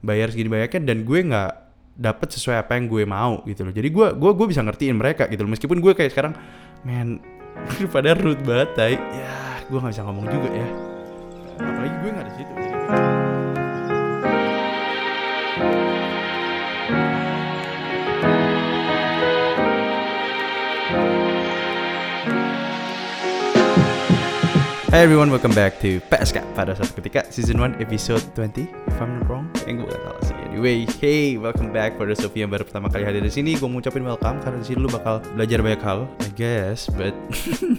bayar segini banyaknya dan gue nggak dapet sesuai apa yang gue mau gitu loh. Jadi gue gue gue bisa ngertiin mereka gitu loh. Meskipun gue kayak sekarang men pada rude banget tai. Ya gue nggak bisa ngomong juga ya. Apalagi gue nggak di situ Hey everyone, welcome back to PSK pada suatu ketika season 1 episode 20 if I'm not wrong. Yang gue gak salah sih. Anyway, hey, welcome back pada Sophie yang baru pertama kali hadir di sini. Gue mau ngucapin welcome karena di sini lu bakal belajar banyak hal, I guess, but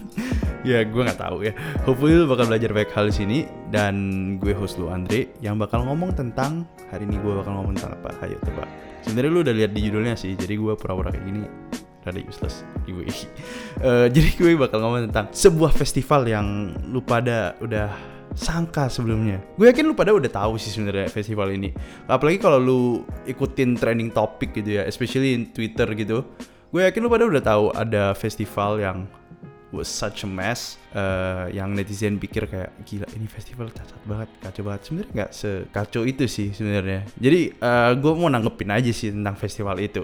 ya gue nggak tahu ya. Hopefully lu bakal belajar banyak hal di sini dan gue host lu Andre yang bakal ngomong tentang hari ini gue bakal ngomong tentang apa? Ayo coba. Sebenarnya lu udah lihat di judulnya sih, jadi gue pura-pura kayak gini rada useless anyway uh, jadi gue bakal ngomong tentang sebuah festival yang lu pada udah sangka sebelumnya. Gue yakin lu pada udah tahu sih sebenarnya festival ini. Apalagi kalau lu ikutin trending topik gitu ya especially in Twitter gitu gue yakin lu pada udah tahu ada festival yang was such a mess uh, yang netizen pikir kayak gila ini festival cacat banget kacau banget. Sebenarnya nggak sekacau itu sih sebenarnya. Jadi uh, gue mau nanggepin aja sih tentang festival itu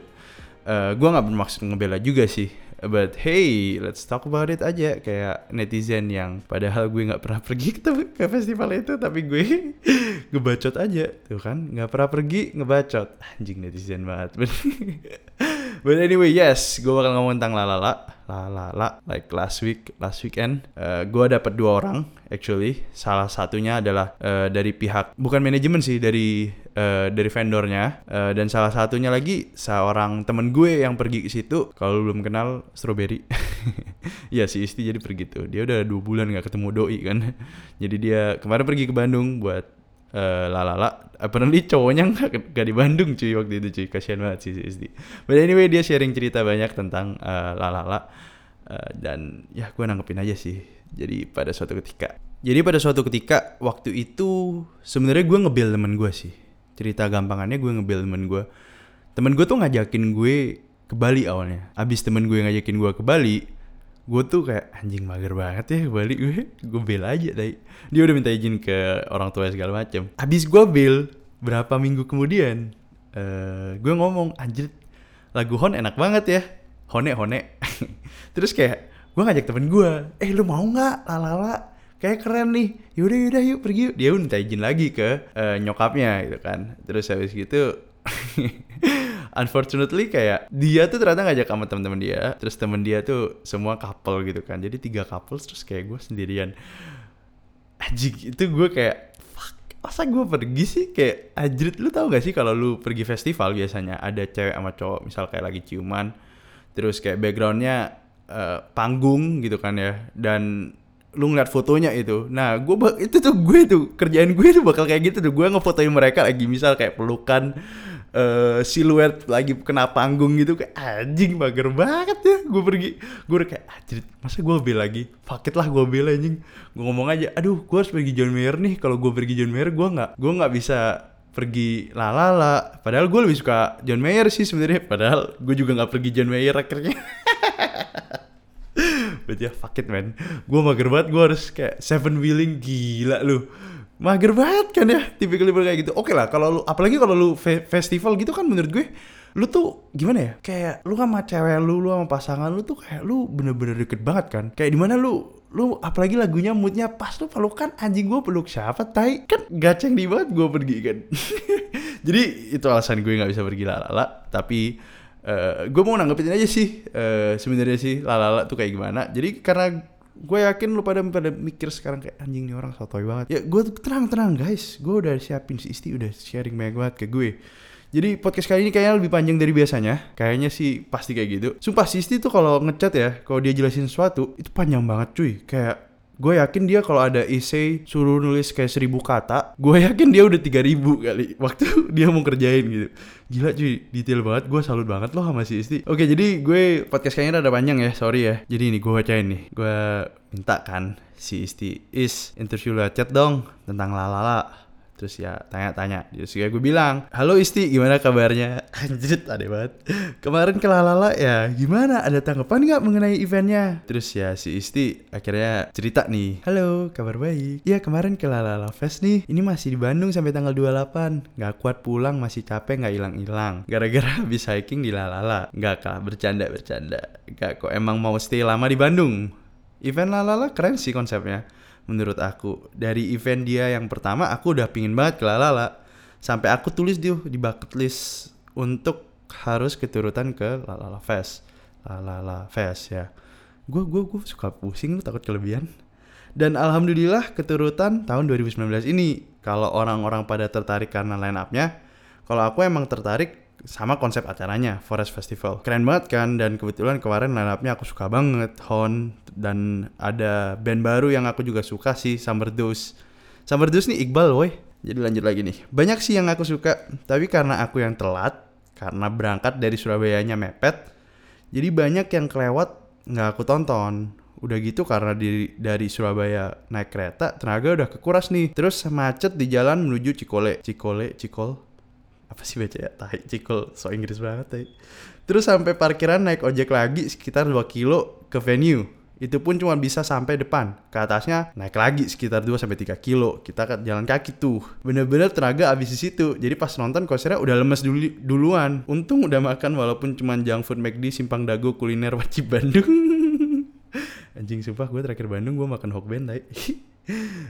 uh, gue nggak bermaksud ngebela juga sih but hey let's talk about it aja. Kayak netizen yang padahal gue nggak pernah pergi ke, ke festival itu tapi gue ngebacot aja. Tuh kan nggak pernah pergi ngebacot. Anjing netizen banget but anyway yes gue bakal ngomong tentang lalala lalala like last week last weekend uh, gue dapet dua orang actually. Salah satunya adalah uh, dari pihak bukan manajemen sih dari uh, dari vendornya. Uh, dan salah satunya lagi seorang temen gue yang pergi ke situ. Kalau belum kenal strawberry. Ya si Isti jadi pergi tuh. Dia udah dua bulan nggak ketemu doi kan. Jadi dia kemarin pergi ke Bandung buat Uh, lalala apparently cowoknya gak, gak di Bandung cuy waktu itu cuy. Kasihan banget sih si Isti but anyway dia sharing cerita banyak tentang uh, lalala uh, dan ya gue nanggepin aja sih. Jadi pada suatu ketika. Jadi pada suatu ketika waktu itu sebenarnya gue ngebil temen gue sih. Cerita gampangannya gue ngebil temen gue temen gue tuh ngajakin gue ke Bali awalnya. Abis temen gue ngajakin gue ke Bali gue tuh kayak anjing mager banget ya ke Bali. Gue gue bela aja tadi dia udah minta izin ke orang tua segala macem. Abis gue bel berapa minggu kemudian uh, gue ngomong anjir lagu Hon enak banget ya. Hone Hone. Terus kayak gue ngajak temen gue eh lu mau nggak? Lalala kayak keren nih. Yaudah yaudah yuk pergi yuk. Dia minta izin lagi ke uh, nyokapnya gitu kan. Terus habis gitu unfortunately kayak dia tuh ternyata ngajak sama teman-teman dia. Terus temen dia tuh semua couple gitu kan. Jadi tiga couple terus kayak gue sendirian. Anjing itu gue kayak fuck masa gue pergi sih? Kayak anjir lu tau gak sih kalau lu pergi festival biasanya ada cewek sama cowok misal kayak lagi ciuman terus kayak backgroundnya uh, panggung gitu kan ya dan lu ngeliat fotonya itu. Nah gue itu tuh gue tuh kerjaan gue tuh bakal kayak gitu tuh. Gue ngefotoin mereka lagi misal kayak pelukan uh, siluet lagi kena panggung gitu kayak anjing mager banget ya. Gue pergi gue kayak anjir masa gue bel lagi? Paket lah gue bel anjing. Gue ngomong aja aduh gue harus pergi John Mayer nih. Kalau gue pergi John Mayer gue nggak gue nggak bisa pergi lalala padahal gue lebih suka John Mayer sih sebenarnya. Padahal gue juga nggak pergi John Mayer akhirnya. Berarti ya fuck it man. Gue mager banget gue harus kayak seven wheeling gila lu Mager banget kan ya tipikal kayak gitu. Oke lah kalau lu Apalagi kalau lu fe festival gitu kan menurut gue Lu tuh gimana ya? Kayak lu sama cewek lu Lu sama pasangan lu tuh kayak Lu bener-bener deket banget kan? Kayak di mana lu Lu apalagi lagunya moodnya pas Lu pelukan anjing gue peluk siapa Tai? Kan gaceng di banget gue pergi kan. Jadi itu alasan gue gak bisa pergi lalala Tapi Uh, gue mau nanggepin aja sih uh, sebenarnya sih lalala tuh kayak gimana. Jadi karena gue yakin lu pada pada mikir sekarang kayak anjing nih orang sotoy banget. Ya gue tenang tenang guys. Gue udah siapin si Isti udah sharing banyak banget ke gue. Jadi podcast kali ini kayaknya lebih panjang dari biasanya. Kayaknya sih pasti kayak gitu. Sumpah si Isti tuh kalau ngechat ya kalau dia jelasin sesuatu itu panjang banget cuy. Kayak gue yakin dia kalau ada essay suruh nulis kayak seribu kata gue yakin dia udah tiga ribu kali waktu dia mau kerjain gitu. Gila cuy detail banget gue salut banget loh sama si Isti. Oke jadi gue podcast kayaknya rada panjang ya sorry ya. Jadi ini gue bacain nih gue minta kan si Isti is interview chat dong tentang lalala terus ya tanya-tanya. Terus ya gue bilang halo Isti gimana kabarnya? Anjir ada banget. Kemarin ke Lalala ya gimana? Ada tanggapan nggak mengenai eventnya? Terus ya si Isti akhirnya cerita nih halo kabar baik. Ya kemarin ke Lalala Fest nih. Ini masih di Bandung sampai tanggal 28 nggak kuat pulang masih capek nggak hilang-hilang. Gara-gara habis hiking di Lalala. Nggak kalah bercanda bercanda nggak kok emang mau stay lama di Bandung. Event Lalala keren sih konsepnya menurut aku. Dari event dia yang pertama aku udah pingin banget ke Lalala sampai aku tulis di di bucket list untuk harus keturutan ke Lalala Fest. Lalala Fest ya. Gue gue gue suka pusing lu takut kelebihan. Dan alhamdulillah keturutan tahun 2019 ini kalau orang-orang pada tertarik karena line up-nya kalau aku emang tertarik sama konsep acaranya Forest Festival. Keren banget kan? Dan kebetulan kemarin line aku suka banget Hon. Dan ada band baru yang aku juga suka sih Summer Dose Summer Dose nih Iqbal woi. Jadi lanjut lagi nih. Banyak sih yang aku suka tapi karena aku yang telat karena berangkat dari Surabaya-nya mepet jadi banyak yang kelewat nggak aku tonton. Udah gitu karena di, dari Surabaya naik kereta tenaga udah kekuras nih. Terus macet di jalan menuju Cikole. Cikole Cikol apa sih baca ya tahi cikul so Inggris banget tahi. terus sampai parkiran naik ojek lagi sekitar 2 kilo ke venue. Itu pun cuma bisa sampai depan. Ke atasnya naik lagi sekitar 2 sampai 3 kilo. Kita kan jalan kaki tuh. Bener-bener tenaga abis di situ. Jadi pas nonton konsernya udah lemes dulu duluan. Untung udah makan walaupun cuma junk food McD simpang dago kuliner wajib Bandung. Anjing sumpah gue terakhir Bandung gue makan hokben tai.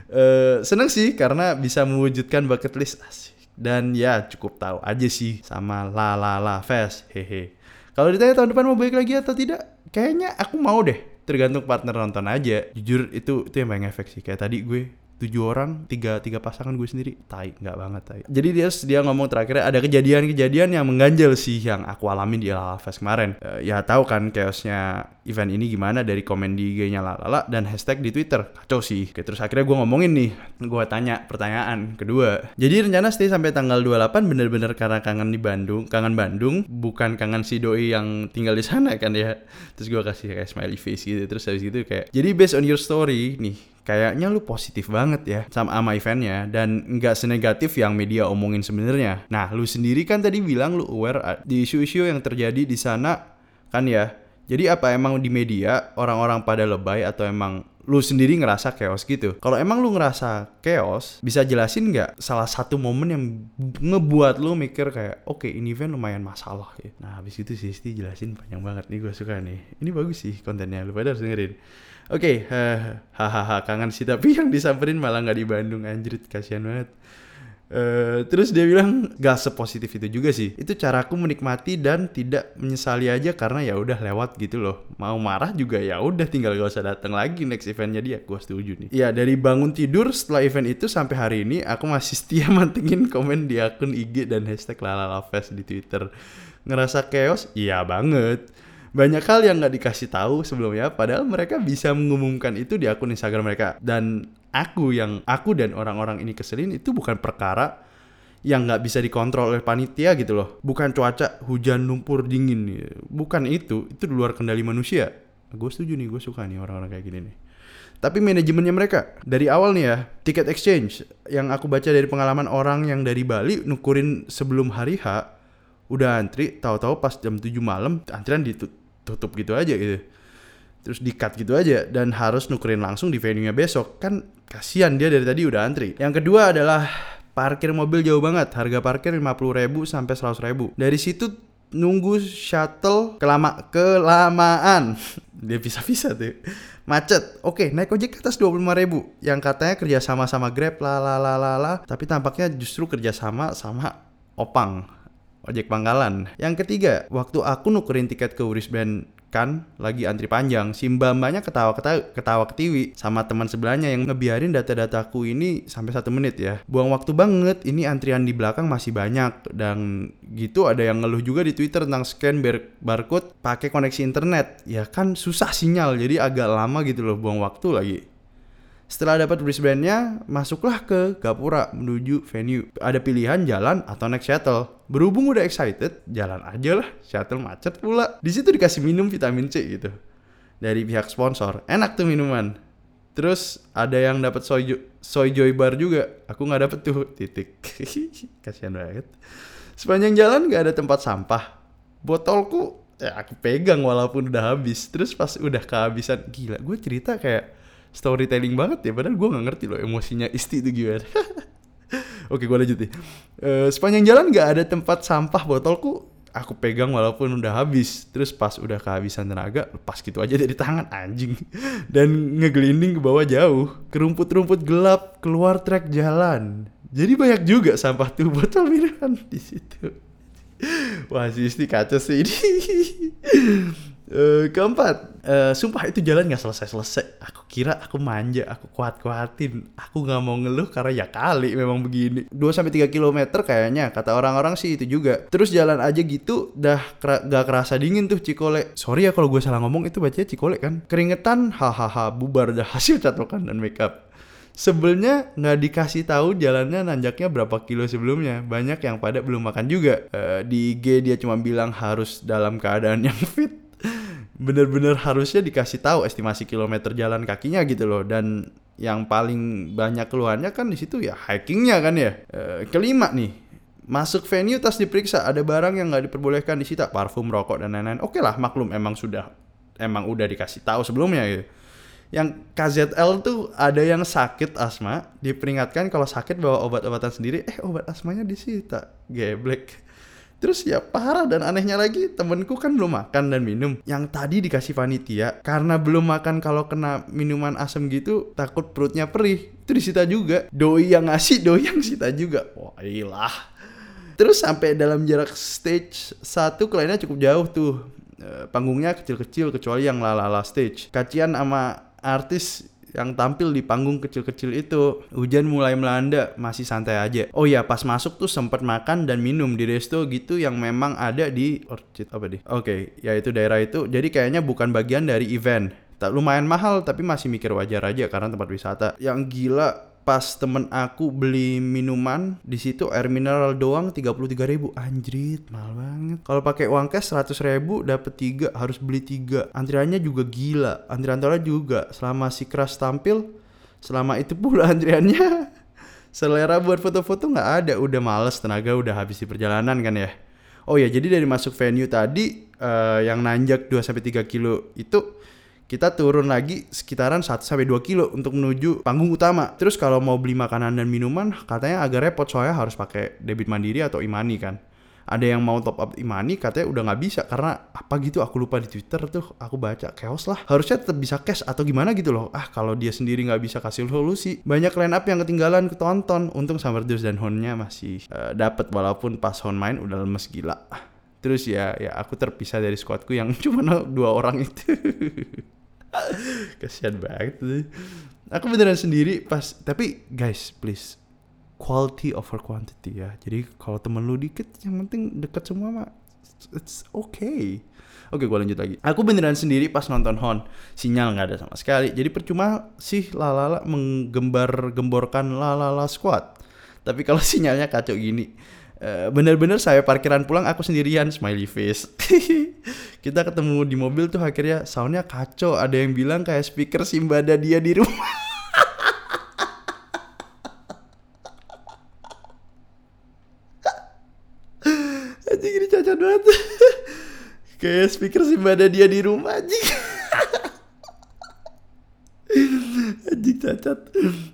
Uh, seneng sih karena bisa mewujudkan bucket list. Asik dan ya cukup tahu aja sih sama La La La Fest. Hehe. Kalau ditanya tahun depan mau balik lagi atau tidak, kayaknya aku mau deh. Tergantung partner nonton aja. Jujur itu itu yang paling efek sih. Kayak tadi gue tujuh orang tiga tiga pasangan gue sendiri. Tai nggak banget tai. Jadi dia dia ngomong terakhir ada kejadian-kejadian yang mengganjal sih yang aku alamin di Lala Fest kemarin. Uh, ya tahu kan chaosnya event ini gimana dari komen di IG-nya Lala dan hashtag di Twitter. Kacau sih. Oke, terus akhirnya gue ngomongin nih gue tanya pertanyaan kedua. Jadi rencana stay sampai tanggal 28 bener-bener karena kangen di Bandung kangen Bandung bukan kangen si doi yang tinggal di sana kan ya. Terus gue kasih kayak smiley face gitu terus habis gitu kayak jadi based on your story nih kayaknya lu positif banget ya sama ama eventnya dan nggak senegatif yang media omongin sebenarnya. Nah, lu sendiri kan tadi bilang lu aware di isu-isu yang terjadi di sana kan ya. Jadi apa emang di media orang-orang pada lebay atau emang lu sendiri ngerasa chaos gitu. Kalau emang lu ngerasa chaos, bisa jelasin nggak salah satu momen yang ngebuat lu mikir kayak, oke okay, ini event lumayan masalah ya. Nah habis itu sih jelasin panjang banget nih gue suka nih. Ini bagus sih kontennya, lu pada harus dengerin. Oke, okay, hahaha kangen sih tapi yang disamperin malah nggak di Bandung anjrit kasihan banget. Uh, terus dia bilang gak sepositif itu juga sih. Itu caraku menikmati dan tidak menyesali aja karena ya udah lewat gitu loh. Mau marah juga ya udah tinggal gak usah datang lagi next eventnya dia. Gue setuju nih. Ya dari bangun tidur setelah event itu sampai hari ini aku masih setia mantengin komen di akun IG dan hashtag lalalafest di Twitter. Ngerasa chaos? Iya banget banyak hal yang nggak dikasih tahu sebelumnya padahal mereka bisa mengumumkan itu di akun Instagram mereka. Dan aku yang aku dan orang-orang ini keselin itu bukan perkara yang nggak bisa dikontrol oleh panitia gitu loh. Bukan cuaca hujan lumpur dingin. Bukan itu itu di luar kendali manusia. Gue setuju nih gue suka nih orang-orang kayak gini nih. Tapi manajemennya mereka dari awal nih ya tiket exchange yang aku baca dari pengalaman orang yang dari Bali nukurin sebelum hari H udah antri tahu-tahu pas jam 7 malam antrian ditutup gitu aja gitu. Terus di gitu aja dan harus nukerin langsung di venue-nya besok. Kan kasihan dia dari tadi udah antri. Yang kedua adalah parkir mobil jauh banget. Harga parkir 50 ribu sampai 100 ribu. Dari situ nunggu shuttle kelama kelamaan. Dia bisa-bisa tuh. Macet. Oke naik ojek ke atas 25 ribu. Yang katanya kerja sama sama grab la. Tapi tampaknya justru kerja sama sama opang ojek pangkalan. Yang ketiga, waktu aku nukerin tiket ke Band kan lagi antri panjang si mbak mbaknya ketawa ketawa ketawa ketiwi sama teman sebelahnya yang ngebiarin data-dataku ini sampai satu menit ya. Buang waktu banget ini antrian di belakang masih banyak dan gitu ada yang ngeluh juga di twitter tentang scan bar barcode pakai koneksi internet. Ya kan susah sinyal jadi agak lama gitu loh buang waktu lagi setelah dapat wristbandnya, masuklah ke Gapura menuju venue. Ada pilihan jalan atau naik shuttle. Berhubung udah excited, jalan aja lah. Shuttle macet pula. Di situ dikasih minum vitamin C gitu. Dari pihak sponsor. Enak tuh minuman. Terus ada yang dapat soy soy joy bar juga. Aku nggak dapet tuh titik. Kasihan banget. Sepanjang jalan nggak ada tempat sampah. Botolku ya aku pegang walaupun udah habis. Terus pas udah kehabisan, gila gue cerita kayak storytelling banget ya. Padahal gue nggak ngerti loh emosinya isti itu gimana. Oke gue lanjut nih. Eh, sepanjang jalan nggak ada tempat sampah botolku aku pegang walaupun udah habis terus pas udah kehabisan tenaga lepas gitu aja dari tangan anjing dan ngegelinding ke bawah jauh ke rumput-rumput gelap keluar trek jalan jadi banyak juga sampah tuh botol minuman di situ wah si Isti kacau sih ini Eh, keempat, eh, sumpah itu jalan nggak selesai-selesai. Aku kira aku manja, aku kuat-kuatin. Aku nggak mau ngeluh karena ya kali memang begini. 2 sampai 3 km kayaknya kata orang-orang sih itu juga. Terus jalan aja gitu dah kera gak kerasa dingin tuh Cikole. Sorry ya kalau gue salah ngomong itu bacanya Cikole kan. Keringetan hahaha bubar dah hasil catokan dan makeup. Sebelnya nggak dikasih tahu jalannya nanjaknya berapa kilo sebelumnya. Banyak yang pada belum makan juga. Eh, di IG dia cuma bilang harus dalam keadaan yang fit bener-bener harusnya dikasih tahu estimasi kilometer jalan kakinya gitu loh. Dan yang paling banyak keluhannya kan di situ ya hikingnya kan ya. E, kelima nih. Masuk venue tas diperiksa ada barang yang nggak diperbolehkan disita parfum rokok dan lain-lain. Oke lah maklum emang sudah emang udah dikasih tahu sebelumnya gitu. Yang KZL tuh ada yang sakit asma diperingatkan kalau sakit bawa obat-obatan sendiri. Eh obat asmanya disita geblek Terus ya parah dan anehnya lagi temenku kan belum makan dan minum. Yang tadi dikasih panitia Karena belum makan kalau kena minuman asam gitu Takut perutnya perih. Itu disita juga. Doi yang ngasih doi yang sita juga. Wah ilah. Terus sampai dalam jarak stage satu kliennya cukup jauh tuh. Eh, Panggungnya kecil-kecil kecuali yang lalala stage. Kacian sama artis yang tampil di panggung kecil-kecil itu. Hujan mulai melanda, masih santai aja. Oh ya, pas masuk tuh sempat makan dan minum di resto gitu yang memang ada di Orchid apa deh? Oke, ya itu daerah itu. Jadi kayaknya bukan bagian dari event. Tak lumayan mahal tapi masih mikir wajar aja karena tempat wisata. Yang gila pas temen aku beli minuman di situ air mineral doang 33.000 ribu. Anjrit mahal banget. Kalau pakai uang cash 100 ribu dapet tiga harus beli tiga. Antriannya juga gila antrian tolnya juga. Selama si keras tampil selama itu pula antriannya. Selera buat foto-foto nggak ada. Udah males tenaga udah habis di perjalanan kan ya. Oh ya jadi dari masuk venue tadi eh, yang nanjak 2 sampai 3 kilo itu kita turun lagi sekitaran 1 sampai 2 kilo untuk menuju panggung utama. Terus kalau mau beli makanan dan minuman katanya agak repot soalnya harus pakai debit mandiri atau imani kan. Ada yang mau top up imani katanya udah nggak bisa karena apa gitu aku lupa di Twitter tuh aku baca chaos lah. Harusnya tetap bisa cash atau gimana gitu loh. Ah kalau dia sendiri nggak bisa kasih solusi. Banyak line up yang ketinggalan ketonton. Untung Summer Dews dan Honnya masih uh, dapat walaupun pas Hon main udah lemes gila. Terus ya ya aku terpisah dari squadku yang cuma dua orang itu. Kasihan banget tuh. Aku beneran sendiri pas tapi guys please quality over quantity ya. Jadi kalau temen lu dikit yang penting deket semua mah it's okay. Oke gue lanjut lagi. Aku beneran sendiri pas nonton Hon. Sinyal nggak ada sama sekali. Jadi percuma sih lalala menggembar gemborkan lalala squad. Tapi kalau sinyalnya kacau gini, bener-bener saya parkiran pulang aku sendirian smiley face. kita ketemu di mobil tuh akhirnya soundnya kacau. Ada yang bilang kayak speaker simbada dia di rumah. Anjing ini cacat banget. Kayak speaker simbada dia di rumah anjing. Anjing cacat.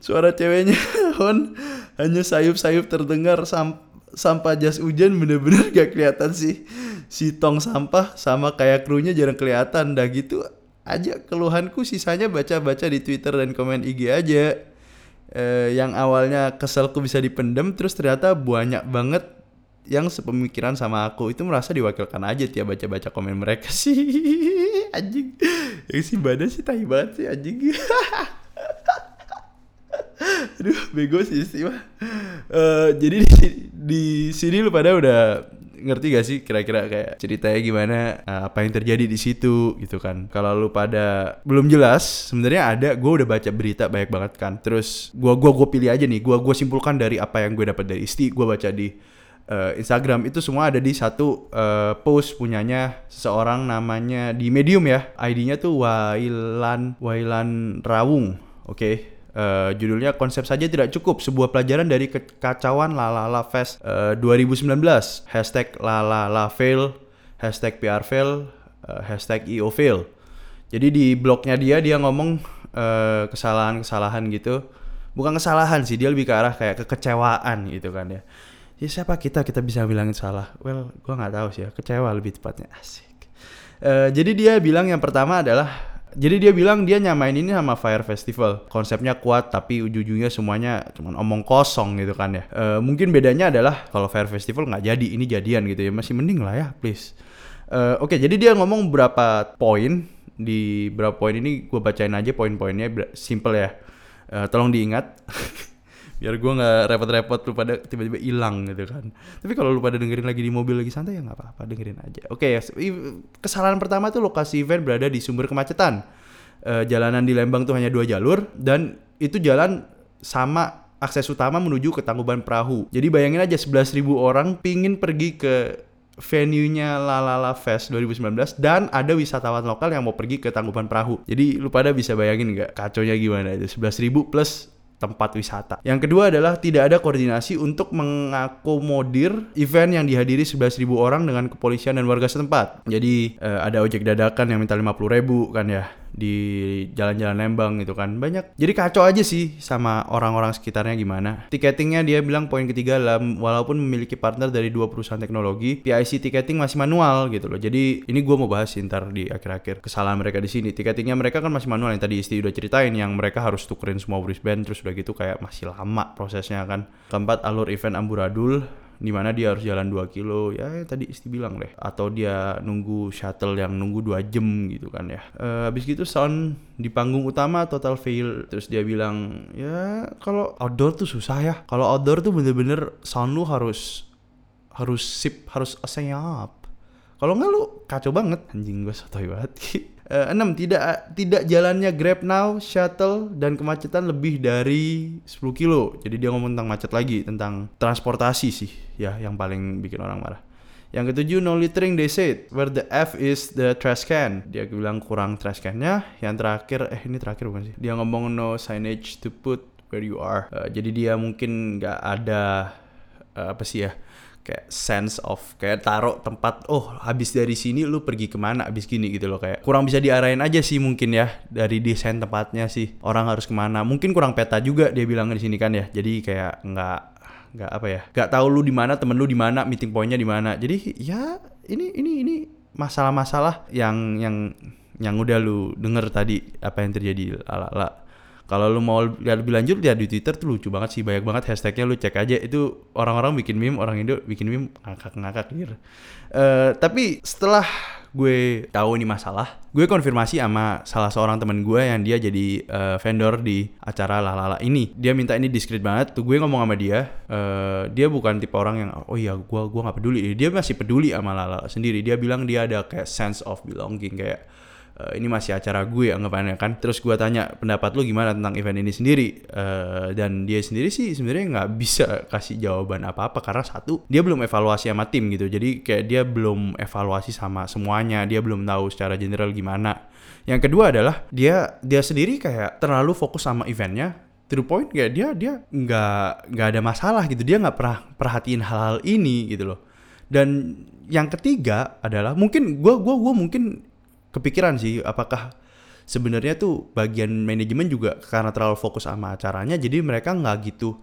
Suara ceweknya Hon hanya sayup-sayup terdengar sam sampah jas hujan bener-bener gak kelihatan sih. Si tong sampah sama kayak krunya jarang kelihatan. Dah gitu aja keluhanku sisanya baca-baca di Twitter dan komen IG aja. Eh, yang awalnya keselku bisa dipendem terus ternyata banyak banget yang sepemikiran sama aku. Itu merasa diwakilkan aja tiap baca-baca komen mereka sih. Anjing. Yang si badan sih tai banget sih anjing aduh bego sih sih mah. Uh, jadi di, di sini lu pada udah ngerti gak sih kira-kira kayak ceritanya gimana uh, apa yang terjadi di situ gitu kan? Kalau lu pada belum jelas sebenarnya ada gue udah baca berita banyak banget kan. Terus gua gua gua pilih aja nih gua gua simpulkan dari apa yang gue dapat dari Isti gue baca di uh, Instagram. Itu semua ada di satu uh, post punyanya seseorang namanya di Medium ya. ID-nya tuh Wailan Wailan Rawung Oke, Eh, judulnya konsep saja tidak cukup sebuah pelajaran dari kekacauan Lalala Fest uh, 2019 hashtag Lalala fail hashtag PR fail uh, hashtag EO fail. Jadi di blognya dia dia ngomong kesalahan kesalahan-kesalahan gitu. Bukan kesalahan sih dia lebih ke arah kayak kekecewaan gitu kan ya. Ya siapa kita? Kita bisa bilangin salah. Well gua nggak tahu sih ya. Kecewa lebih tepatnya. Asik. Uh, jadi dia bilang yang pertama adalah jadi dia bilang dia nyamain ini sama Fire Festival. Konsepnya kuat tapi ujung-ujungnya semuanya cuma omong kosong gitu kan ya. E, mungkin bedanya adalah kalau Fire Festival nggak jadi, ini jadian gitu ya. Masih mending lah ya, please. E, Oke, okay, jadi dia ngomong berapa poin di berapa poin ini gue bacain aja poin-poinnya simple ya. E, tolong diingat. biar gue nggak repot-repot lu pada tiba-tiba hilang gitu kan tapi kalau lu pada dengerin lagi di mobil lagi santai ya nggak apa-apa dengerin aja oke okay, kesalahan pertama tuh lokasi event berada di sumber kemacetan uh, jalanan di Lembang tuh hanya dua jalur dan itu jalan sama akses utama menuju ke Tangkuban Perahu. Jadi bayangin aja 11.000 orang pingin pergi ke venue-nya Lalala Fest 2019 dan ada wisatawan lokal yang mau pergi ke Tangkuban Perahu. Jadi lu pada bisa bayangin nggak kaconya gimana itu 11.000 plus tempat wisata. Yang kedua adalah tidak ada koordinasi untuk mengakomodir event yang dihadiri 11.000 orang dengan kepolisian dan warga setempat. Jadi uh, ada ojek dadakan yang minta 50.000 kan ya di jalan-jalan Lembang gitu kan. Banyak jadi kacau aja sih sama orang-orang sekitarnya gimana. Tiketingnya dia bilang poin ketiga lah walaupun memiliki partner dari dua perusahaan teknologi PIC tiketing masih manual gitu loh. Jadi ini gue mau bahas ntar di akhir-akhir kesalahan mereka di sini. Tiketingnya mereka kan masih manual yang tadi Isti udah ceritain yang mereka harus tukerin semua wristband terus udah gitu kayak masih lama prosesnya kan. Keempat alur event amburadul di mana dia harus jalan 2 kilo. Ya tadi Isti bilang deh. Atau dia nunggu shuttle yang nunggu dua jam gitu kan ya. E, habis gitu sound di panggung utama total fail. Terus dia bilang ya kalau outdoor tuh susah ya. Kalau outdoor tuh bener-bener sound lu harus harus sip harus senyap kalau nggak lu kacau banget anjing gue sotoy banget Uh, enam tidak tidak jalannya Grab Now, shuttle dan kemacetan lebih dari 10 kilo. Jadi dia ngomong tentang macet lagi, tentang transportasi sih ya yang paling bikin orang marah. Yang ketujuh no littering they said where the F is the trash can. Dia bilang kurang trash cannya. Yang terakhir eh ini terakhir bukan sih? Dia ngomong no signage to put where you are. Uh, jadi dia mungkin nggak ada uh, apa sih ya? Kayak sense of kayak taruh tempat oh habis dari sini lu pergi ke mana? Habis gini gitu loh kayak kurang bisa diarahin aja sih mungkin ya dari desain tempatnya sih orang harus ke mana. Mungkin kurang peta juga dia bilang di sini kan ya jadi kayak nggak nggak apa ya nggak tahu lu di mana temen lu di mana meeting pointnya di mana. Jadi ya ini ini ini masalah-masalah yang yang yang udah lu denger tadi apa yang terjadi ala ala kalau lu mau lihat lebih lanjut lihat di Twitter tuh lucu banget sih. Banyak banget hashtagnya lu cek aja. Itu orang-orang bikin meme orang Indo bikin meme ngakak-ngakak gitu. Uh, tapi setelah gue tahu ini masalah gue konfirmasi sama salah seorang temen gue yang dia jadi uh, vendor di acara lalala ini. Dia minta ini diskret banget tuh. Gue ngomong sama dia uh, dia bukan tipe orang yang oh iya gue gue nggak peduli. Dia masih peduli sama lalala sendiri. Dia bilang dia ada kayak sense of belonging kayak uh, ini masih acara gue anggapannya kan. Terus gue tanya pendapat lu gimana tentang event ini sendiri? Uh, dan dia sendiri sih sebenarnya nggak bisa kasih jawaban apa-apa karena satu dia belum evaluasi sama tim gitu. Jadi kayak dia belum evaluasi sama semuanya. Dia belum tahu secara general gimana. Yang kedua adalah dia dia sendiri kayak terlalu fokus sama eventnya to the point kayak dia dia nggak nggak ada masalah gitu. Dia nggak pernah perhatiin hal-hal ini gitu loh. Dan yang ketiga adalah mungkin gue gua gua mungkin kepikiran sih apakah sebenarnya tuh bagian manajemen juga karena terlalu fokus sama acaranya jadi mereka nggak gitu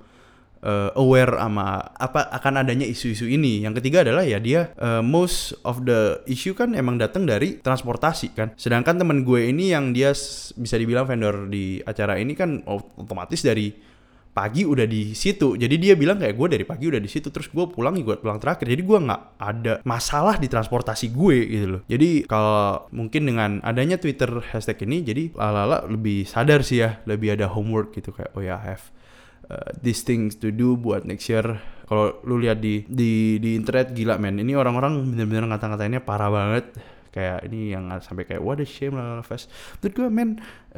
uh, aware sama apa akan adanya isu-isu ini. Yang ketiga adalah ya dia uh, most of the issue kan emang datang dari transportasi kan. Sedangkan temen gue ini yang dia bisa dibilang vendor di acara ini kan otomatis dari pagi udah di situ. Jadi dia bilang kayak gue dari pagi udah di situ terus gue pulang gue pulang terakhir. Jadi gue nggak ada masalah di transportasi gue gitu loh. Jadi kalau mungkin dengan adanya twitter hashtag ini jadi lala lebih sadar sih ya lebih ada homework gitu kayak oh ya I have uh, these things to do buat next year. Kalau lu lihat di di di internet gila men. Ini orang-orang bener-bener ngata-ngatainnya parah banget. Kayak ini yang sampai kayak what a shame lah fest. Menurut gue man,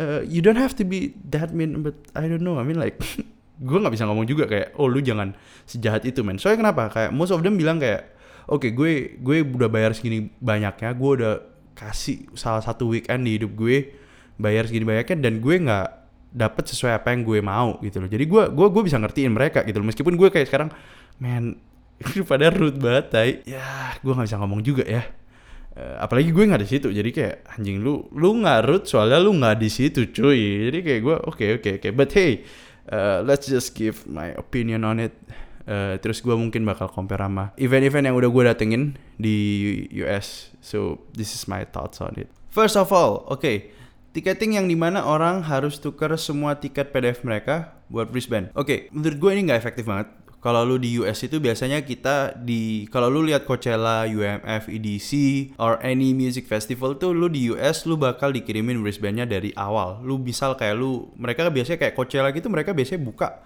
uh, you don't have to be that mean, but I don't know. I mean like gue nggak bisa ngomong juga kayak oh lu jangan sejahat itu men. Soalnya kenapa? Kayak most of them bilang kayak oke okay, gue gue udah bayar segini banyaknya gue udah kasih salah satu weekend di hidup gue bayar segini banyaknya dan gue nggak dapat sesuai apa yang gue mau gitu loh. Jadi gue gue gue bisa ngertiin mereka gitu loh. Meskipun gue kayak sekarang man pada root banget tai. ya gue nggak bisa ngomong juga ya. Uh, apalagi gue nggak di situ. Jadi kayak anjing lu lu nggak root soalnya lu nggak di situ cuy. Jadi kayak gue oke okay, oke okay, oke. Okay. but hey uh, let's just give my opinion on it uh, terus gue mungkin bakal compare sama event-event yang udah gue datengin di US so this is my thoughts on it first of all oke okay, Tiketing yang di mana orang harus tukar semua tiket PDF mereka buat wristband. Oke, okay, menurut gue ini nggak efektif banget. Kalau lu di US itu biasanya kita di kalau lu lihat Coachella, UMF, EDC, or any music festival tuh lu di US lu bakal dikirimin wristbandnya dari awal. Lu misal kayak lu mereka biasanya kayak Coachella gitu mereka biasanya buka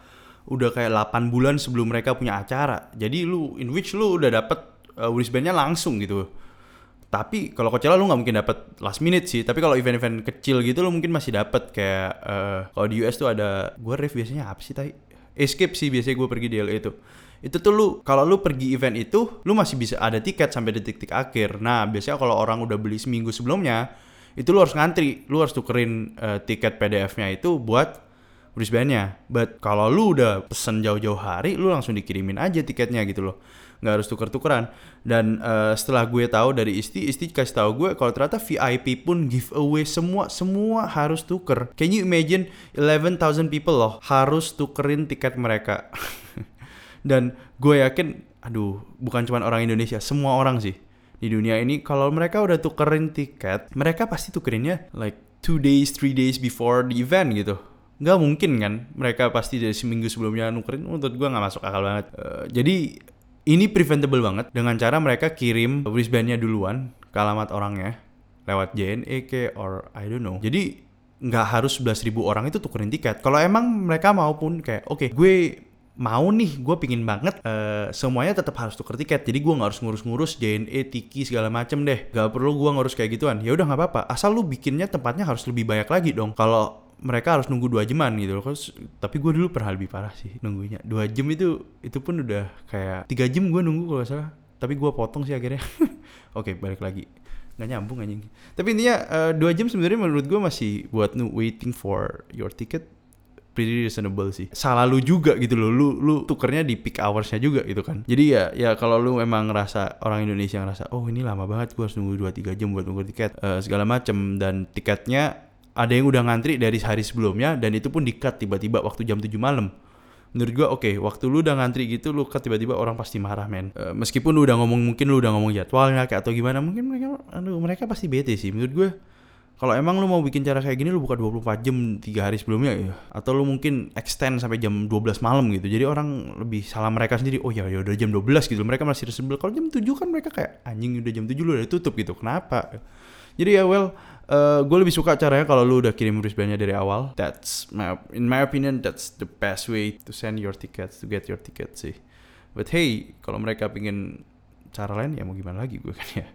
udah kayak 8 bulan sebelum mereka punya acara. Jadi lu in which lu udah dapet uh, wristbandnya langsung gitu tapi kalau Coachella lu nggak mungkin dapat last minute sih tapi kalau event-event kecil gitu lu mungkin masih dapat kayak uh, kalau di US tuh ada gue ref biasanya apa sih tai escape sih biasanya gue pergi di LA itu. Itu tuh lu kalau lu pergi event itu lu masih bisa ada tiket sampai detik-detik akhir. Nah biasanya kalau orang udah beli seminggu sebelumnya itu lu harus ngantri. Lu harus tukerin uh, tiket PDF-nya itu buat wristbandnya. But kalau lu udah pesen jauh-jauh hari lu langsung dikirimin aja tiketnya gitu loh nggak harus tuker-tukeran. Dan uh, setelah gue tahu dari Isti Isti kasih tahu gue kalau ternyata VIP pun giveaway semua semua harus tuker. Can you imagine 11,000 people loh harus tukerin tiket mereka? Dan gue yakin aduh bukan cuma orang Indonesia semua orang sih di dunia ini kalau mereka udah tukerin tiket mereka pasti tukerinnya like two days three days before the event gitu. Nggak mungkin kan mereka pasti dari seminggu sebelumnya nukerin menurut gue nggak masuk akal banget. Uh, jadi ini preventable banget dengan cara mereka kirim wristbandnya duluan ke alamat orangnya lewat JNE ke or I don't know. Jadi nggak harus 11.000 orang itu tukerin tiket. Kalau emang mereka maupun kayak oke okay, gue mau nih gue pingin banget uh, semuanya tetap harus tuker tiket. Jadi gue nggak harus ngurus-ngurus JNE Tiki segala macem deh. Gak perlu gue ngurus kayak gituan. Ya udah nggak apa-apa. Asal lu bikinnya tempatnya harus lebih banyak lagi dong. Kalau mereka harus nunggu dua jaman gitu loh. Tapi gue dulu pernah lebih parah sih nunggunya. Dua jam itu itu pun udah kayak tiga jam gue nunggu kalau salah. Tapi gue potong sih akhirnya. Oke okay, balik lagi nggak nyambung anjing. Tapi intinya uh, dua jam sebenarnya menurut gue masih buat nu waiting for your ticket pretty reasonable sih. Salah lu juga gitu loh. Lu lu tukernya di peak hoursnya juga gitu kan. Jadi ya ya kalau lu emang ngerasa orang Indonesia ngerasa oh ini lama banget gue harus nunggu 2 3 jam buat nunggu tiket uh, segala macem dan tiketnya ada yang udah ngantri dari hari sebelumnya dan itu pun dikat tiba-tiba waktu jam 7 malam. Menurut gua oke okay, waktu lu udah ngantri gitu lu cut tiba-tiba orang pasti marah men. Uh, meskipun lu udah ngomong mungkin lu udah ngomong jadwalnya kayak atau gimana mungkin mereka aduh mereka pasti bete sih. Menurut gua kalau emang lu mau bikin cara kayak gini lu buka 24 jam 3 hari sebelumnya ya atau lu mungkin extend sampai jam 12 malam gitu. Jadi orang lebih salah mereka sendiri oh ya ya udah jam 12 gitu. Mereka masih sebel. Kalau jam 7 kan mereka kayak anjing udah jam 7 lu udah tutup gitu. Kenapa jadi ya well uh, eh, gue lebih suka caranya kalau lu udah kirim wristbandnya dari awal. That's my, in my opinion that's the best way to send your tickets to get your ticket sih. But hey, kalau mereka pingin cara lain ya mau gimana lagi gue kan ya.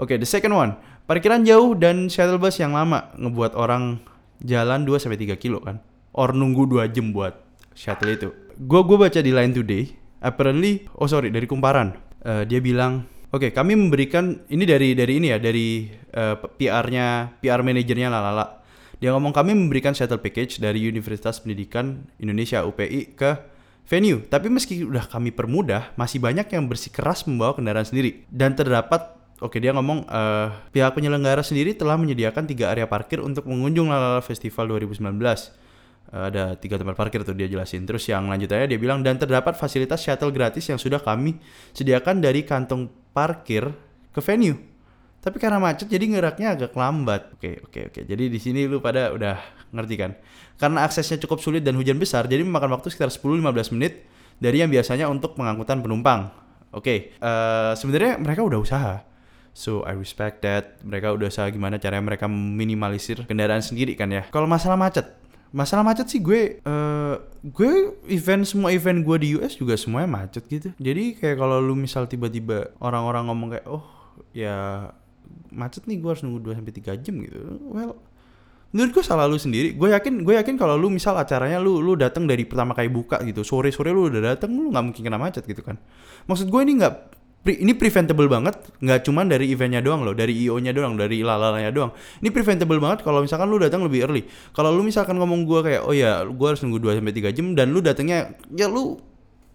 Oke, okay, the second one. Parkiran jauh dan shuttle bus yang lama ngebuat orang jalan 2 sampai 3 kilo kan. Or nunggu 2 jam buat shuttle itu. Gue gue baca di Line Today, apparently oh sorry dari kumparan. Uh, dia bilang Oke, okay, kami memberikan ini dari dari ini ya, dari uh, PR-nya, PR manajernya Lalala. Dia ngomong kami memberikan shuttle package dari Universitas Pendidikan Indonesia UPI ke venue. Tapi meski udah kami permudah, masih banyak yang bersikeras membawa kendaraan sendiri. Dan terdapat Oke dia ngomong uh, pihak penyelenggara sendiri telah menyediakan tiga area parkir untuk mengunjung Lalala Festival 2019 ada tiga tempat parkir tuh dia jelasin. Terus yang lanjutannya dia bilang dan terdapat fasilitas shuttle gratis yang sudah kami sediakan dari kantong parkir ke venue. Tapi karena macet jadi ngeraknya agak lambat. Oke, oke, oke. Jadi di sini lu pada udah ngerti kan? Karena aksesnya cukup sulit dan hujan besar, jadi memakan waktu sekitar 10-15 menit dari yang biasanya untuk pengangkutan penumpang. Oke, uh, sebenarnya mereka udah usaha. So I respect that. Mereka udah usaha gimana caranya mereka minimalisir kendaraan sendiri kan ya. Kalau masalah macet, masalah macet sih gue uh, gue event semua event gue di US juga semuanya macet gitu. Jadi kayak kalau lu misal tiba-tiba orang-orang ngomong kayak oh ya macet nih gue harus nunggu 2 sampai tiga jam gitu. Well menurut gue salah lu sendiri. Gue yakin gue yakin kalau lu misal acaranya lu lu datang dari pertama kali buka gitu sore sore lu udah datang lu nggak mungkin kena macet gitu kan. Maksud gue ini nggak Pre- ini preventable banget, nggak cuman dari eventnya doang loh, dari IO-nya doang, dari lalalanya doang. Ini preventable banget kalau misalkan lu datang lebih early. Kalau lu misalkan ngomong gua kayak, oh ya, gua harus nunggu 2 sampai 3 jam dan lu datangnya ya lu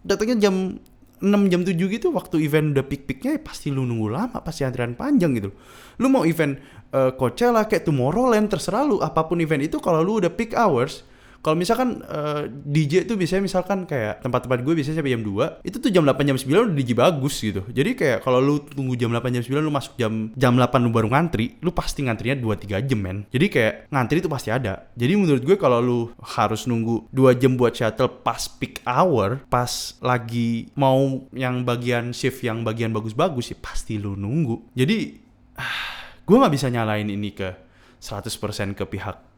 datangnya jam 6 jam 7 gitu waktu event udah peak-peaknya ya pasti lu nunggu lama, pasti antrian panjang gitu. Lu mau event uh, Coachella kayak Tomorrowland terserah lu apa pun event itu kalau lu udah peak hours kalau misalkan uh, DJ tuh biasanya misalkan kayak tempat-tempat gue biasanya sampai jam 2 itu tuh jam 8 jam 9 udah DJ bagus gitu. Jadi kayak kalau lu tunggu jam 8 jam 9 lu masuk jam jam 8 lu baru ngantri lu pasti ngantrinya 2-3 jam men. Jadi kayak ngantri itu pasti ada. Jadi menurut gue kalau lu harus nunggu 2 jam buat shuttle pas peak hour pas lagi mau yang bagian shift yang bagian bagus-bagus ya pasti lu nunggu. Jadi ah, gue nggak bisa nyalain ini ke 100% ke pihak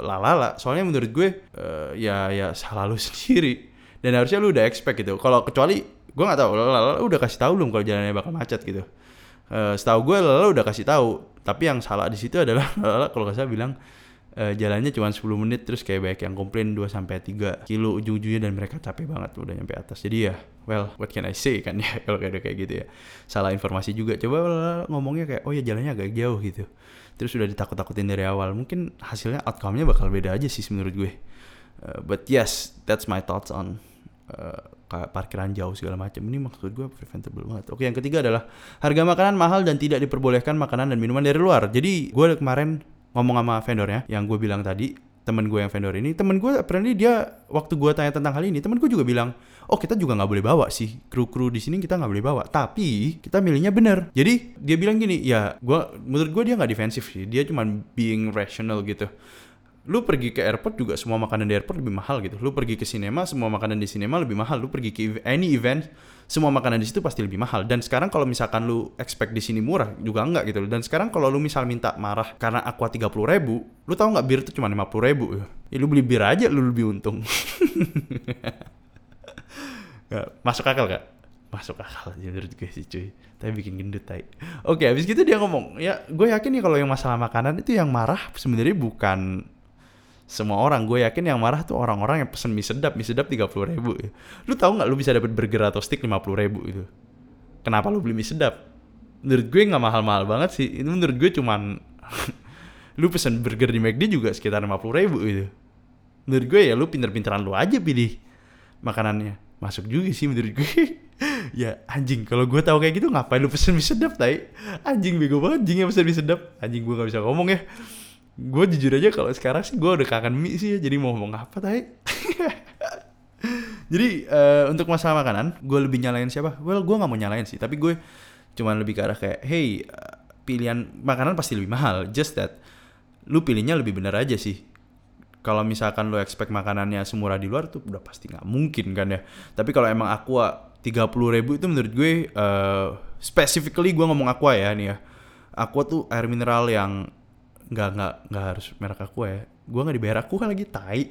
lalala soalnya menurut gue uh, ya ya salah lu sendiri. Dan harusnya lu udah expect gitu. Kalau kecuali gue nggak tahu lalala udah kasih tahu belum kalau jalannya bakal macet gitu? Uh, setahu gue lalala udah kasih tahu. Tapi yang salah di situ adalah lalala kalau salah bilang uh, jalannya cuma 10 menit terus kayak banyak yang komplain 2 sampai 3 kilo ujung-ujungnya dan mereka capek banget udah nyampe atas. Jadi ya well what can I say kan ya kalau kayak kayak gitu ya. Salah informasi juga. Coba ngomongnya kayak oh ya jalannya agak jauh gitu terus udah ditakut-takutin dari awal. Mungkin hasilnya outcome-nya bakal beda aja sih menurut gue. Uh, but yes that's my thoughts on uh, parkiran jauh segala macam. Ini maksud gue preventable banget. Oke yang ketiga adalah harga makanan mahal dan tidak diperbolehkan makanan dan minuman dari luar. Jadi gue kemarin ngomong sama vendornya yang gue bilang tadi temen gue yang vendor ini temen gue apparently dia waktu gue tanya tentang hal ini temen gue juga bilang oh kita juga nggak boleh bawa sih kru kru di sini kita nggak boleh bawa. Tapi kita milihnya bener. Jadi dia bilang gini ya gue menurut gue dia nggak defensif sih dia cuma being rational gitu lu pergi ke airport juga semua makanan di airport lebih mahal gitu. Lu pergi ke sinema, semua makanan di sinema lebih mahal. Lu pergi ke any event, semua makanan di situ pasti lebih mahal. Dan sekarang kalau misalkan lu expect di sini murah juga enggak gitu. Dan sekarang kalau lu misal minta marah karena aqua tiga puluh ribu, lu tahu nggak bir itu cuma lima puluh ribu. Ya, lu beli bir aja lu lebih untung. masuk akal gak? masuk akal aja menurut sih cuy tapi bikin gendut tai oke habis gitu dia ngomong ya gue yakin nih kalau yang masalah makanan itu yang marah sebenarnya bukan semua orang gue yakin yang marah tuh orang-orang yang pesen mie sedap mie sedap tiga puluh ribu. Lu tahu nggak lu bisa dapat burger atau stick lima puluh ribu itu kenapa lu beli mie sedap? Menurut gue nggak mahal-mahal banget sih. Ini menurut gue cuman lu pesen burger di McD juga sekitar lima puluh ribu itu menurut gue ya lu pinter-pinteran lu aja pilih makanannya. Masuk juga sih menurut gue. Ya anjing kalau gue tahu kayak gitu ngapain lu pesen mie sedap tai? Anjing bego banget anjing yang pesen mie sedap. Anjing gue nggak bisa ngomong ya gue jujur aja kalau sekarang sih gue udah kangen mie sih ya. Jadi mau ngomong apa tadi jadi uh, untuk masalah makanan gue lebih nyalain siapa? Well gue nggak mau nyalain sih. Tapi gue cuman lebih ke arah kayak hey uh, pilihan makanan pasti lebih mahal. Just that lu pilihnya lebih benar aja sih. Kalau misalkan lu expect makanannya semurah di luar tuh udah pasti nggak mungkin kan ya. Tapi kalau emang aqua tiga puluh ribu itu menurut gue uh, specifically gue ngomong aqua ya nih ya. Aqua tuh air mineral yang nggak nggak nggak harus merek aku ya gue nggak dibayar aku kan lagi tai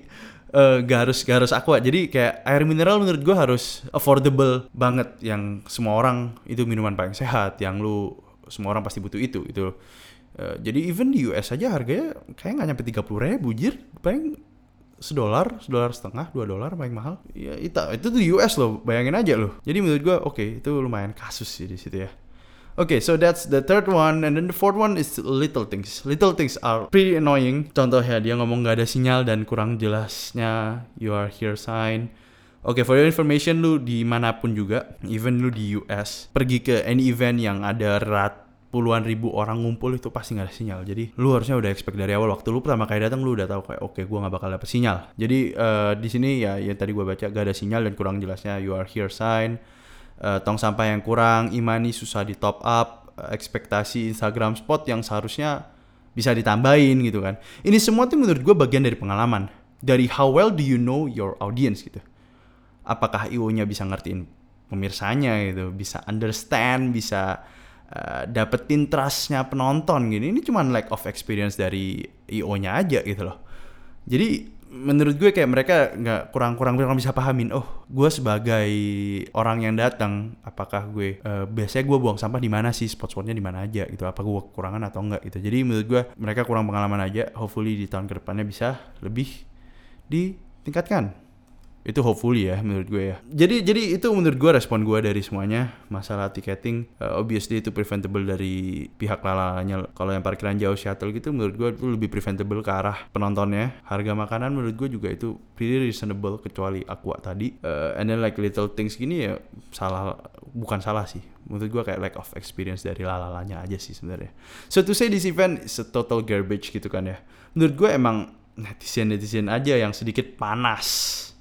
uh, gak harus gak harus aqua jadi kayak air mineral menurut gue harus affordable banget yang semua orang itu minuman paling sehat yang lu semua orang pasti butuh itu itu uh, jadi even di US aja harganya kayak nggak nyampe tiga puluh ribu jir paling sedolar, sedolar setengah, dua dolar paling mahal. Ya itu itu tuh US loh, bayangin aja loh. Jadi menurut gue oke okay, itu lumayan kasus sih di situ ya. Okay, so that's the third one, and then the fourth one is little things. Little things are pretty annoying. Contohnya dia ngomong nggak ada sinyal dan kurang jelasnya you are here sign. Oke, okay, for your information, lu di mana pun juga, even lu di US, pergi ke any event yang ada rat puluhan ribu orang ngumpul itu pasti nggak ada sinyal. Jadi lu harusnya udah expect dari awal waktu lu pertama kali datang lu udah tahu kayak oke okay, gua nggak bakal dapet sinyal. Jadi uh, di sini ya yang tadi gua baca gak ada sinyal dan kurang jelasnya you are here sign uh, tong sampah yang kurang, imani susah di top up, uh, ekspektasi Instagram spot yang seharusnya bisa ditambahin gitu kan. Ini semua tuh menurut gue bagian dari pengalaman. Dari how well do you know your audience gitu. Apakah IO-nya bisa ngertiin pemirsanya gitu, bisa understand, bisa uh, dapetin trustnya penonton gini. Ini cuma lack of experience dari IO-nya aja gitu loh. Jadi menurut gue kayak mereka nggak kurang-kurang kurang bisa pahamin oh gue sebagai orang yang datang apakah gue uh, biasanya gue buang sampah di mana sih spot-spotnya di mana aja gitu apa gue kekurangan atau enggak gitu. Jadi menurut gue mereka kurang pengalaman aja hopefully di tahun ke depannya bisa lebih ditingkatkan itu hopefully ya menurut gue ya. Jadi jadi itu menurut gue respon gue dari semuanya masalah tiketing uh, obviously itu preventable dari pihak lalanya. Kalau yang parkiran jauh shuttle gitu menurut gue itu lebih preventable ke arah penontonnya. Harga makanan menurut gue juga itu pretty reasonable kecuali aqua tadi. Uh, and then like little things gini ya salah bukan salah sih. Menurut gue kayak lack of experience dari lalalanya aja sih sebenarnya. So to say this event is a total garbage gitu kan ya. Menurut gue emang netizen netizen aja yang sedikit panas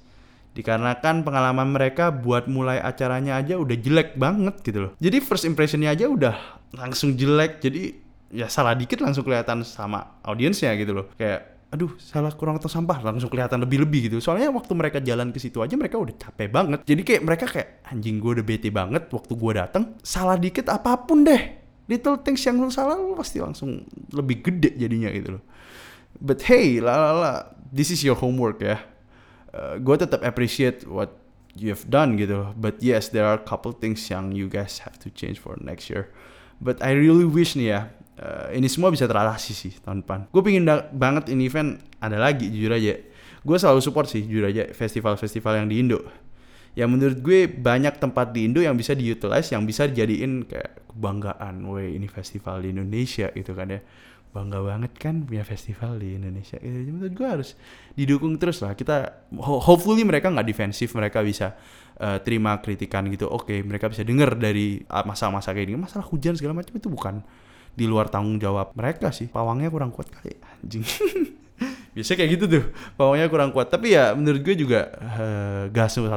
dikarenakan pengalaman mereka buat mulai acaranya aja udah jelek banget gitu loh. Jadi first impressionnya aja udah langsung jelek. Jadi ya salah dikit langsung kelihatan sama audiensnya gitu loh. Kayak aduh salah kurang atau sampah langsung kelihatan lebih-lebih gitu. Soalnya waktu mereka jalan ke situ aja mereka udah capek banget. Jadi kayak mereka kayak anjing gue udah bete banget waktu gue datang salah dikit apa pun deh. Little things yang lu salah lu pasti langsung lebih gede jadinya gitu loh. But hey la la la this is your homework ya uh, gue tetap appreciate what you have done gitu. But yes there are couple things yang you guys have to change for next year. But I really wish nih ya uh, ini semua bisa teratasi sih tahun depan. Gue pingin banget ini event ada lagi jujur aja. Gue selalu support sih jujur aja festival-festival yang di Indo. Ya menurut gue banyak tempat di Indo yang bisa diutilize yang bisa dijadiin kayak kebanggaan weh ini festival di Indonesia gitu kan ya bangga banget kan punya festival di Indonesia. Ya, menurut gue harus didukung terus lah. Kita hopefully mereka nggak defensif, mereka bisa uh, terima kritikan gitu. Oke, okay, mereka bisa dengar dari ah, masa-masa kayak gini. Masalah hujan segala macam itu bukan di luar tanggung jawab mereka sih. Pawangnya kurang kuat kali, anjing. Biasanya kayak gitu tuh, pawangnya kurang kuat. Tapi ya menurut gue juga uh, gas 100%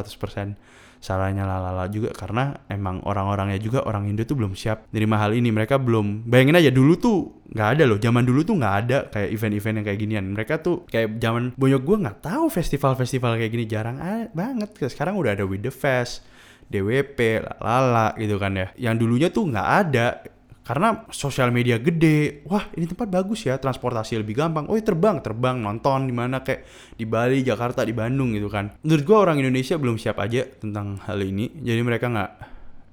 salahnya lalala juga karena emang orang-orangnya juga orang Indo tuh belum siap nerima hal ini. Mereka belum bayangin aja dulu tuh nggak ada loh. Zaman dulu tuh nggak ada kayak event-event yang kayak ginian. Mereka tuh kayak zaman bonyok gue nggak tahu festival-festival kayak gini jarang banget. Sekarang udah ada With The Fest DWP lalala gitu kan ya. Yang dulunya tuh nggak ada karena sosial media gede wah ini tempat bagus ya transportasi lebih gampang oh ya terbang terbang nonton di mana kayak di Bali Jakarta di Bandung gitu kan menurut gue orang Indonesia belum siap aja tentang hal ini jadi mereka nggak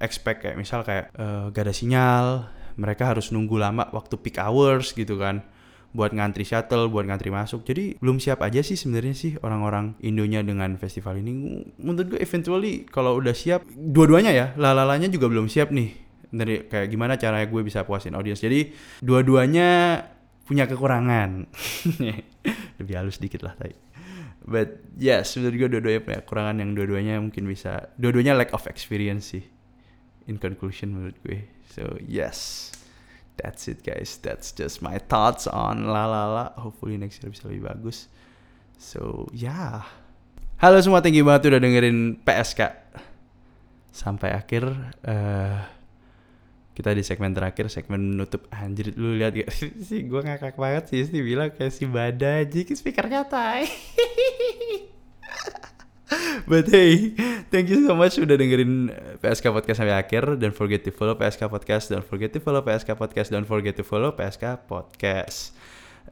expect kayak misal kayak uh, gak ada sinyal mereka harus nunggu lama waktu peak hours gitu kan buat ngantri shuttle, buat ngantri masuk. Jadi belum siap aja sih sebenarnya sih orang-orang Indonya dengan festival ini. Menurut gue eventually kalau udah siap, dua-duanya ya, lalalanya juga belum siap nih dari kayak gimana caranya gue bisa puasin audiens. Jadi dua-duanya punya kekurangan. Lebih halus dikit lah tadi but yes menurut gue dua-duanya punya kekurangan yang dua-duanya mungkin bisa dua-duanya lack of experience sih. In conclusion menurut gue. So yes. That's it guys. That's just my thoughts on la la la. Hopefully next year bisa lebih bagus. So yeah. Halo semua thank you banget udah dengerin PSK sampai akhir uh, kita di segmen terakhir segmen menutup anjir lu lihat gak sih gue ngakak banget sih sih bilang kayak si badai jiki speakernya tai But hey, thank you so much udah dengerin PSK Podcast sampai akhir. Don't forget to follow PSK Podcast. Don't forget to follow PSK Podcast. Don't forget to follow PSK Podcast.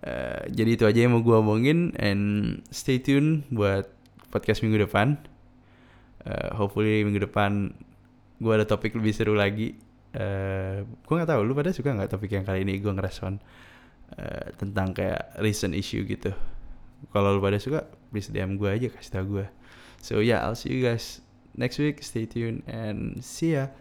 Uh, jadi itu aja yang mau gue omongin. And stay tune buat podcast minggu depan. Uh, hopefully minggu depan gue ada topik lebih seru lagi eh, gue nggak tahu lu pada suka nggak topik yang kali ini? Gue ngerespon uh, tentang kayak recent issue gitu. Kalau lu pada suka please DM gue aja kasih tau gue so yeah I'll see you guys next week. Stay tuned and see ya